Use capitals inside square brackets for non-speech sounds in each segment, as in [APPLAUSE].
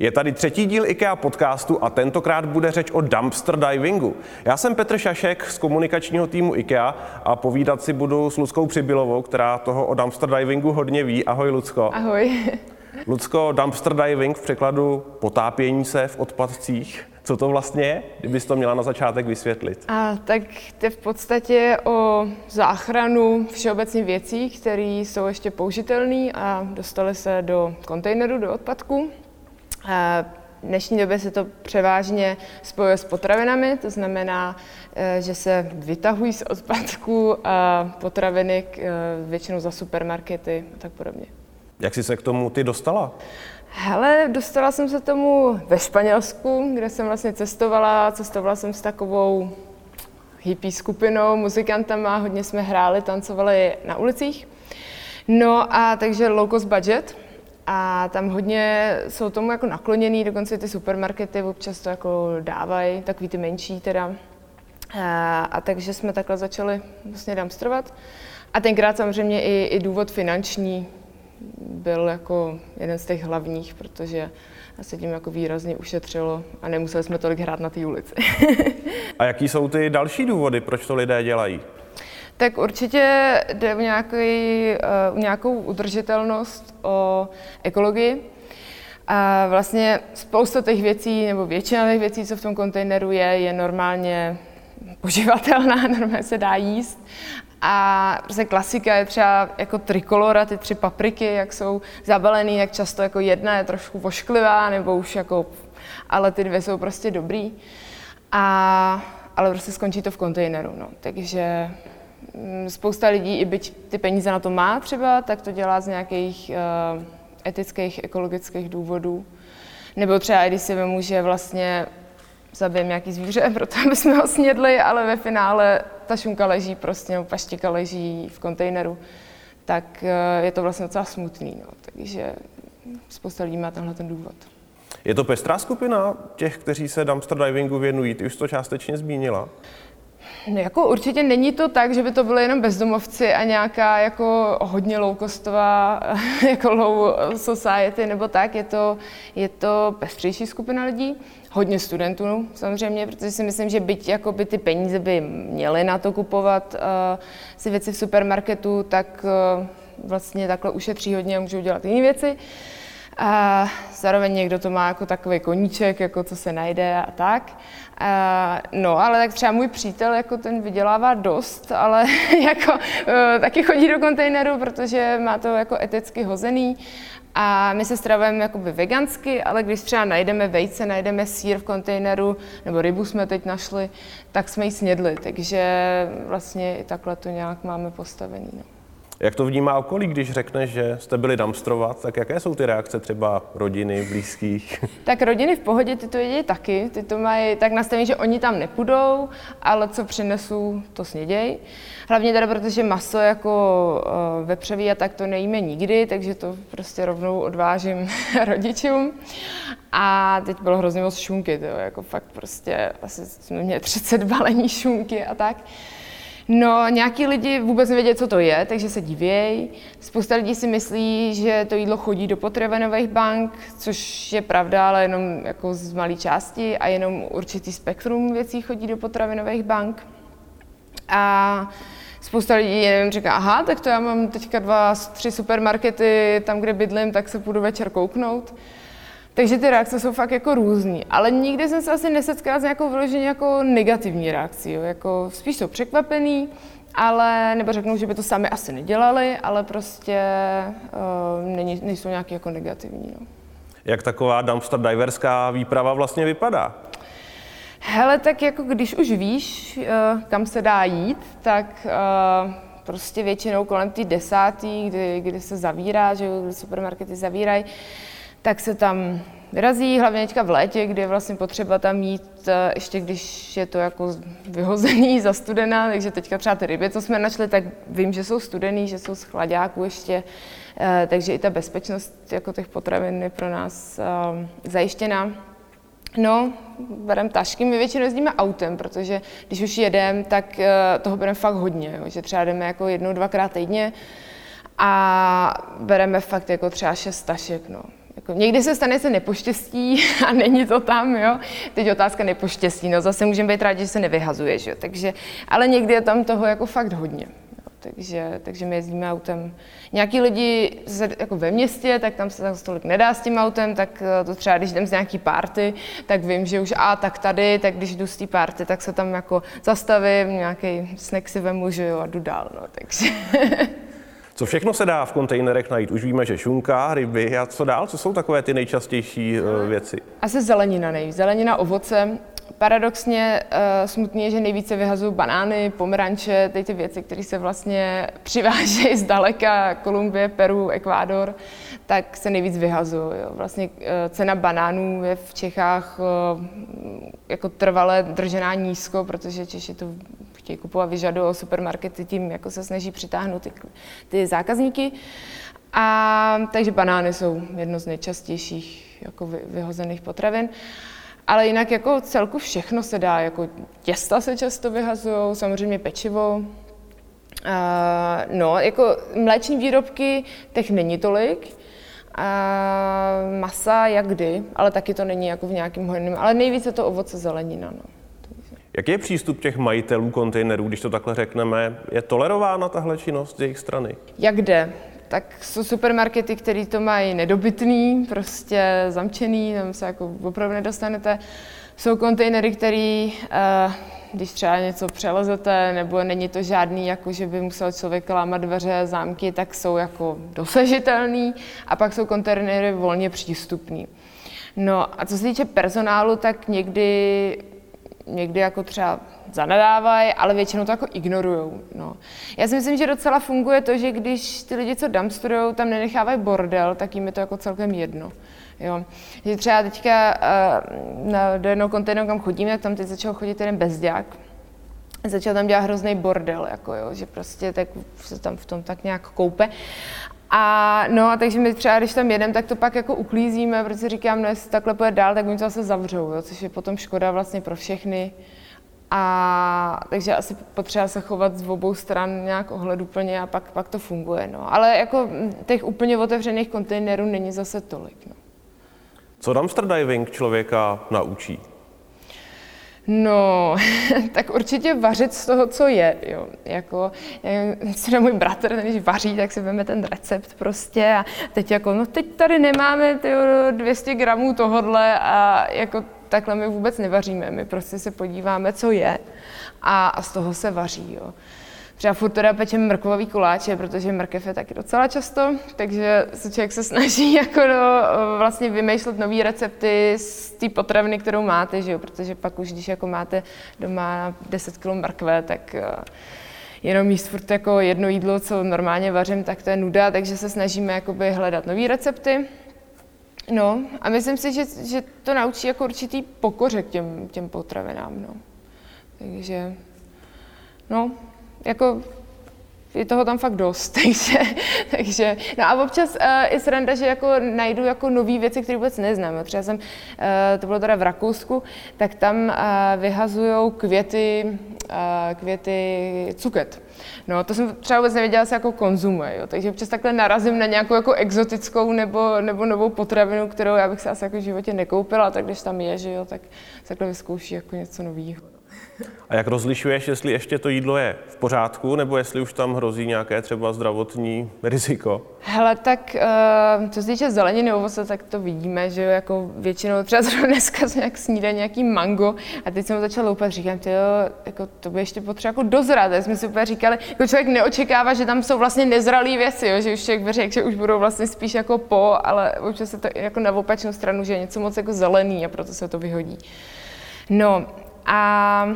Je tady třetí díl IKEA podcastu a tentokrát bude řeč o dumpster divingu. Já jsem Petr Šašek z komunikačního týmu IKEA a povídat si budu s Luckou Přibylovou, která toho o dumpster divingu hodně ví. Ahoj, Lucko. Ahoj. Lucko, dumpster diving v překladu potápění se v odpadcích. Co to vlastně je, kdybys to měla na začátek vysvětlit? A tak je v podstatě o záchranu všeobecně věcí, které jsou ještě použitelné a dostaly se do kontejneru, do odpadku. V dnešní době se to převážně spojuje s potravinami, to znamená, e, že se vytahují z odpadků potraviny e, většinou za supermarkety a tak podobně. Jak jsi se k tomu ty dostala? Hele, dostala jsem se tomu ve Španělsku, kde jsem vlastně cestovala. Cestovala jsem s takovou hippie skupinou, muzikantama, hodně jsme hráli, tancovali na ulicích. No a takže low cost budget, a tam hodně jsou tomu jako nakloněný, dokonce ty supermarkety občas to jako dávají, takový ty menší teda. A, a takže jsme takhle začali vlastně dumpstrovat. A tenkrát samozřejmě i, i důvod finanční byl jako jeden z těch hlavních, protože se tím jako výrazně ušetřilo a nemuseli jsme tolik hrát na té ulici. [LAUGHS] a jaký jsou ty další důvody, proč to lidé dělají? Tak určitě jde o nějaký, uh, nějakou udržitelnost, o ekologii. A vlastně spousta těch věcí, nebo většina těch věcí, co v tom kontejneru je, je normálně poživatelná, [LAUGHS] normálně se dá jíst. A prostě klasika je třeba jako trikolora, ty tři papriky, jak jsou zabalený, jak často jako jedna je trošku vošklivá, nebo už jako, ale ty dvě jsou prostě dobrý. A, ale prostě skončí to v kontejneru, no. Takže spousta lidí, i byť ty peníze na to má třeba, tak to dělá z nějakých uh, etických, ekologických důvodů. Nebo třeba i když si vemu, že vlastně zabijem nějaký zvíře, [LAUGHS] proto aby jsme ho snědli, ale ve finále ta šunka leží prostě, nebo paštika leží v kontejneru, tak uh, je to vlastně docela smutný. No. Takže spousta lidí má tenhle ten důvod. Je to pestrá skupina těch, kteří se dumpster divingu věnují? Ty už to částečně zmínila. No, jako určitě není to tak, že by to byly jenom bezdomovci a nějaká jako hodně low-costová [LAUGHS] jako low society nebo tak. Je to, je to pestřejší skupina lidí, hodně studentů samozřejmě, protože si myslím, že byť jako by ty peníze by měly na to kupovat uh, si věci v supermarketu, tak uh, vlastně takhle ušetří hodně a můžou dělat jiné věci. A zároveň někdo to má jako takový koníček, jako co se najde a tak. A, no, ale tak třeba můj přítel, jako ten vydělává dost, ale [LAUGHS] jako uh, taky chodí do kontejneru, protože má to jako eticky hozený. A my se stravujeme jakoby vegansky, ale když třeba najdeme vejce, najdeme sír v kontejneru, nebo rybu jsme teď našli, tak jsme ji snědli. Takže vlastně i takhle to nějak máme postavený. No. Jak to vnímá okolí, když řekne, že jste byli dumpstrovat, tak jaké jsou ty reakce třeba rodiny, blízkých? [LAUGHS] Tak rodiny v pohodě, ty to jedí taky, ty to mají tak nastavení, že oni tam nepůjdou, ale co přinesou, to sněděj. Hlavně teda, protože maso jako uh, vepřevý a tak to nejíme nikdy, takže to prostě rovnou odvážím [LAUGHS] rodičům. A teď bylo hrozně moc šunky, to jako fakt prostě, asi jsme měli 30 balení šunky a tak. No, nějaký lidi vůbec nevědí, co to je, takže se divějí. Spousta lidí si myslí, že to jídlo chodí do potravinových bank, což je pravda, ale jenom jako z malé části a jenom určitý spektrum věcí chodí do potravinových bank. A spousta lidí, nevím, říká, aha, tak to já mám teďka dva, tři supermarkety tam, kde bydlím, tak se půjdu večer kouknout. Takže ty reakce jsou fakt jako různý, ale nikdy jsem se asi nesetkala s nějakou vyloženě jako negativní reakcí, jo. Jako spíš jsou překvapený, ale, nebo řeknou, že by to sami asi nedělali, ale prostě uh, není, nejsou nějaký jako negativní. No. Jak taková dumpster diverská výprava vlastně vypadá? Hele, tak jako když už víš, uh, kam se dá jít, tak uh, prostě většinou kolem té desátý, kdy, kdy se zavírá, že kdy supermarkety zavírají, tak se tam vyrazí, hlavně teďka v létě, kdy je vlastně potřeba tam mít, eh, ještě když je to jako vyhozený, zastudená, takže teďka třeba ty ryby, co jsme našli, tak vím, že jsou studený, že jsou z chladáků ještě, eh, takže i ta bezpečnost jako těch potravin je pro nás eh, zajištěná. No, bereme tašky, my většinou jezdíme autem, protože když už jedeme, tak toho bereme fakt hodně, jo, že třeba jdeme jako jednou, dvakrát týdně a bereme fakt jako třeba šest tašek, no někdy se stane se nepoštěstí [LAUGHS] a není to tam, jo. Teď otázka nepoštěstí, no zase můžeme být rádi, že se nevyhazuje, že jo. Takže, ale někdy je tam toho jako fakt hodně. Jo. Takže, takže my jezdíme autem. Nějaký lidi se, jako ve městě, tak tam se tam tolik nedá s tím autem, tak eh, to třeba, když jdem z nějaký party, tak vím, že už a tak tady, tak když jdu z té party, tak se tam jako zastavím, nějaký snack si vemu, že jo, a jdu dál, no, takže... [LAUGHS] Co všechno se dá v kontejnerech najít? Už víme, že šunka, ryby a co dál? Co jsou takové ty nejčastější eh, věci? Asi zelenina nejvíc. Zelenina, ovoce. Paradoxně uh, smutný je, že nejvíce vyhazují banány, pomeranče, ty ty věci, které se vlastně přivážejí z daleka, Kolumbie, Peru, Ekvádor, tak se nejvíc vyhazují. Vlastně uh, cena banánů je v Čechách jako trvale držená nízko, protože Češi to chtějí kupovat, vyžadují supermarkety, tím jako se snaží přitáhnout ty, ty zákazníky. A takže banány jsou jedno z nejčastějších jako vy, vyhozených potravin. Ale jinak jako celku všechno se dá, jako těsta se často vyhazují, samozřejmě pečivo. Uh, no, jako mléční výrobky, těch není tolik. Uh, masa jak kdy, ale taky to není jako v nějakým hojném, ale nejvíce to ovoce zelenina. No. Jaký je přístup těch majitelů kontejnerů, když to takhle řekneme? Je tolerována tahle činnost z jejich strany? Jak jde? Tak jsou supermarkety, které to mají nedobytný, prostě zamčený, tam se jako opravdu nedostanete. Jsou kontejnery, které, eh, když třeba něco přelezete, nebo není to žádný, jako že by musel člověk lámat dveře, zámky, tak jsou jako dosažitelný. A pak jsou kontejnery volně přístupný. No a co se týče personálu, tak někdy někdy jako třeba zanadávají, ale většinou to jako ignorují. No. Já si myslím, že docela funguje to, že když ty lidi, co dumpsterujou, tam nenechávají bordel, tak jim je to jako celkem jedno. Jo. Že třeba teďka uh, na, do jednoho kontejneru, kam chodíme, tak tam teď začal chodit jeden bezďák, začal tam dělat hrozný bordel, jako jo, že prostě tak se tam v tom tak nějak koupe. A no, takže my třeba, když tam jedeme, tak to pak jako uklízíme, protože říkám, no jestli takhle půjde dál, tak oni to zase zavřou, jo, což je potom škoda vlastně pro všechny. A takže asi potřeba se chovat z obou stran nějak ohleduplně a pak, pak to funguje. No. Ale jako těch úplně otevřených kontejnerů není zase tolik. No. Co dumpster diving člověka naučí? No, [LAUGHS] tak určitě vařit z toho, co je. Jo. Jako, si můj bratr, když vaří, tak si veme ten recept prostě a teď jako, no teď tady nemáme tyjo, 200 gramů tohodle a jako takhle my vůbec nevaříme. My prostě se podíváme, co je a, a z toho se vaří. Jo. Třeba furt teda pečeme mrkvový koláče, protože mrkev je taky docela často, takže se člověk se snaží [LAUGHS] jako no, vlastně vymýšlet nové recepty z té potraviny, kterou máte, že jo? protože pak už, když jako máte doma 10 kg mrkve, tak eh, jenom jíst furt jako jedno jídlo, co normálně vařím, tak to je nuda, takže se snažíme jakoby hledat nové recepty. No a myslím si, že, že to naučí jako určitý pokoře k těm, těm potravinám. No. Takže, no, jako je toho tam fakt dost, [LAUGHS] takže, takže no a občas uh, i sranda, že jako najdu jako nové věci, které vůbec neznám. Třeba jsem, uh, to bylo teda v Rakousku, tak tam uh, vyhazují květy, uh, květy cuket. No, to jsem třeba vůbec nevěděla, se jako konzumuje, jo. takže občas takhle narazím na nějakou jako exotickou nebo, nebo novou potravinu, kterou já bych se asi jako v životě nekoupila, tak když tam je, že jo, tak takhle vyzkouší jako něco nového. A jak rozlišuješ, jestli ještě to jídlo je v pořádku, nebo jestli už tam hrozí nějaké třeba zdravotní riziko? Hele, tak uh, co se týče zeleniny ovoce, tak to vidíme, že jo, jako většinou třeba [LAUGHS] zrovna dneska jsem nějak snídá nějaký mango a teď jsem začal loupat, říkám, ty jako to by ještě potřeba jako dozrat. jsme si úplně říkali, jako člověk neočekává, že tam jsou vlastně nezralé věci, jo, že už člověk by řekl, že už budou vlastně spíš jako po, ale občas se to jako na opačnou stranu, že je něco moc jako zelený a proto se to vyhodí. No, a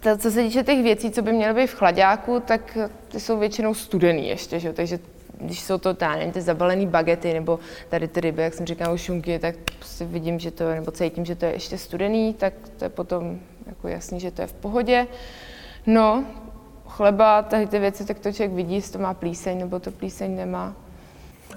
to, co se týče těch věcí, co by měly být v chladáku, tak ty jsou většinou studený ještě, že? takže když jsou to táně, ty zabalené bagety nebo tady ty ryby, jak jsem říkal, šunky, tak si vidím, že to, nebo cítím, že to je ještě studený, tak to je potom jako jasný, že to je v pohodě. No, chleba, tady ty věci, tak to člověk vidí, jestli to má plíseň nebo to plíseň nemá.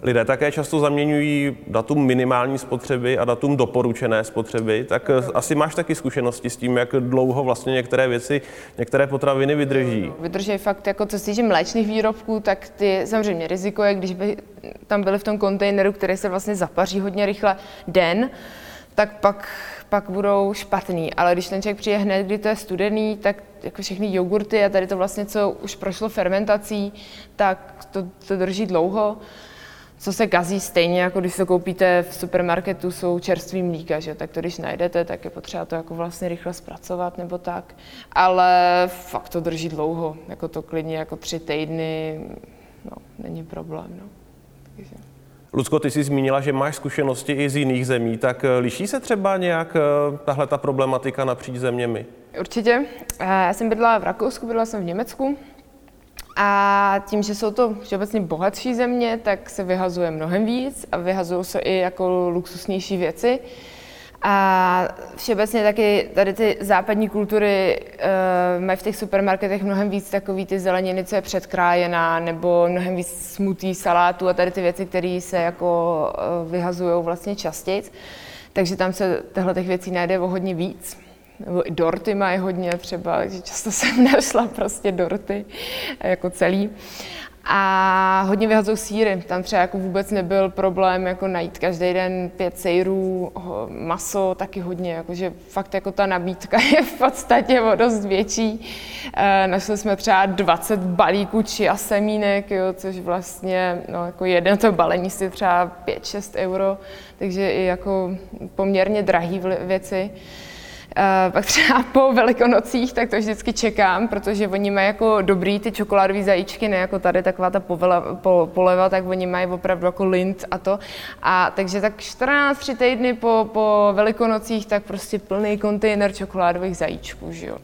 Lidé také často zaměňují datum minimální spotřeby a datum doporučené spotřeby. Tak eh, asi máš taky zkušenosti s tím, jak dlouho vlastně některé věci, některé potraviny vydrží. Vydrží fakt, jako co se týče mléčných výrobků, tak ty samozřejmě riziko je, když by tam byly v tom kontejneru, který se vlastně zapaří hodně rychle den, tak pak, pak budou špatný. Ale když ten člověk přijde hned, kdy to je studený, tak jako všechny jogurty a tady to vlastně, co už prošlo fermentací, tak to, to drží dlouho co se kazí stejně, jako když se koupíte v supermarketu, jsou čerstvý mlíka, že? tak to když najdete, tak je potřeba to jako vlastně rychle zpracovat nebo tak. Ale fakt to drží dlouho, jako to klidně jako tři týdny, no, není problém. No. Takže. Lucko, ty jsi zmínila, že máš zkušenosti i z jiných zemí, tak eh, liší se třeba nějak eh, tahle ta problematika napříč zeměmi? Určitě. Eh, já jsem bydlela v Rakousku, bydlela jsem v Německu a tím, že jsou to všeobecně bohatší země, tak se vyhazuje mnohem víc a vyhazují se i jako luxusnější věci. A všeobecně taky tady ty západní kultury uh, mají v těch supermarketech mnohem víc takový ty zeleniny, co je předkrájená, nebo mnohem víc smutý salátů a tady ty věci, které se jako uh, vyhazují vlastně častěji. Takže tam se těchto těch věcí najde o hodně víc nebo i dorty mají hodně třeba, takže často [LAUGHS] jsem našla prostě dorty jako celý. A hodně vyhazují síry. Tam třeba jako vůbec nebyl problém jako najít každý den pět sejrů, maso taky hodně, jakože fakt jako ta nabídka [LAUGHS] je v podstatě o dost větší. E, našli jsme třeba 20 balíků či a semínek, jo, což vlastně no, jako jedno to balení si třeba 5-6 euro, takže i jako poměrně drahé věci. Uh, pak třeba po velikonocích, tak to vždycky čekám, protože oni mají jako dobrý ty čokoládové zajíčky, ne jako tady taková ta povela, po, poleva, tak oni mají opravdu jako lint a to. A takže tak 14, 3 týdny po, po velikonocích, tak prostě plný kontejner čokoládových zajíčků, že jo.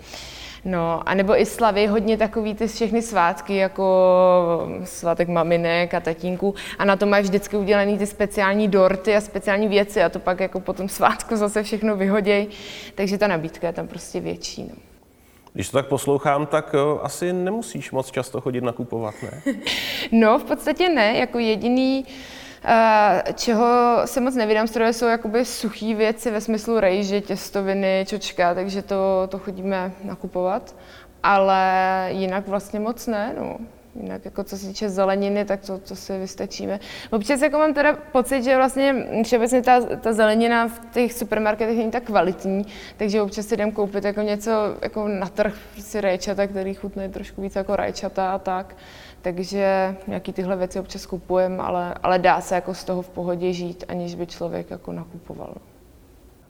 No, a nebo i slavy, hodně takový ty všechny svátky, jako svátek maminek a tatínku a na to mají vždycky udělaný ty speciální dorty a speciální věci a to pak jako po tom svátku zase všechno vyhoděj, takže ta nabídka je tam prostě větší. No. Když to tak poslouchám, tak eh, asi nemusíš moc často chodit nakupovat, ne? [LAUGHS] no, v podstatě ne, jako jediný, čeho se moc nevydám stroje, jsou jakoby suché věci ve smyslu rejže, těstoviny, čočka, takže to, to chodíme nakupovat. Ale jinak vlastně moc ne, no. Jinak jako co se týče zeleniny, tak to, to si vystačíme. Občas jako mám teda pocit, že vlastně všeobecně ta, ta zelenina v těch supermarketech není tak kvalitní, takže občas si jdem koupit jako něco jako na trh, si rajčata, který chutnají trošku víc jako rajčata a tak. Takže nějaký tyhle věci občas kupujeme, ale, ale dá se jako z toho v pohodě žít, aniž by člověk jako nakupoval.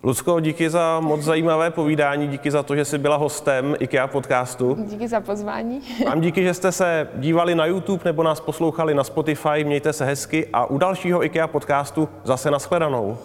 Lucko, díky za moc zajímavé povídání, díky za to, že jsi byla hostem IKEA podcastu. Díky za pozvání. Vám díky, že jste se dívali na YouTube nebo nás poslouchali na Spotify. Mějte se hezky a u dalšího IKEA podcastu zase nashledanou.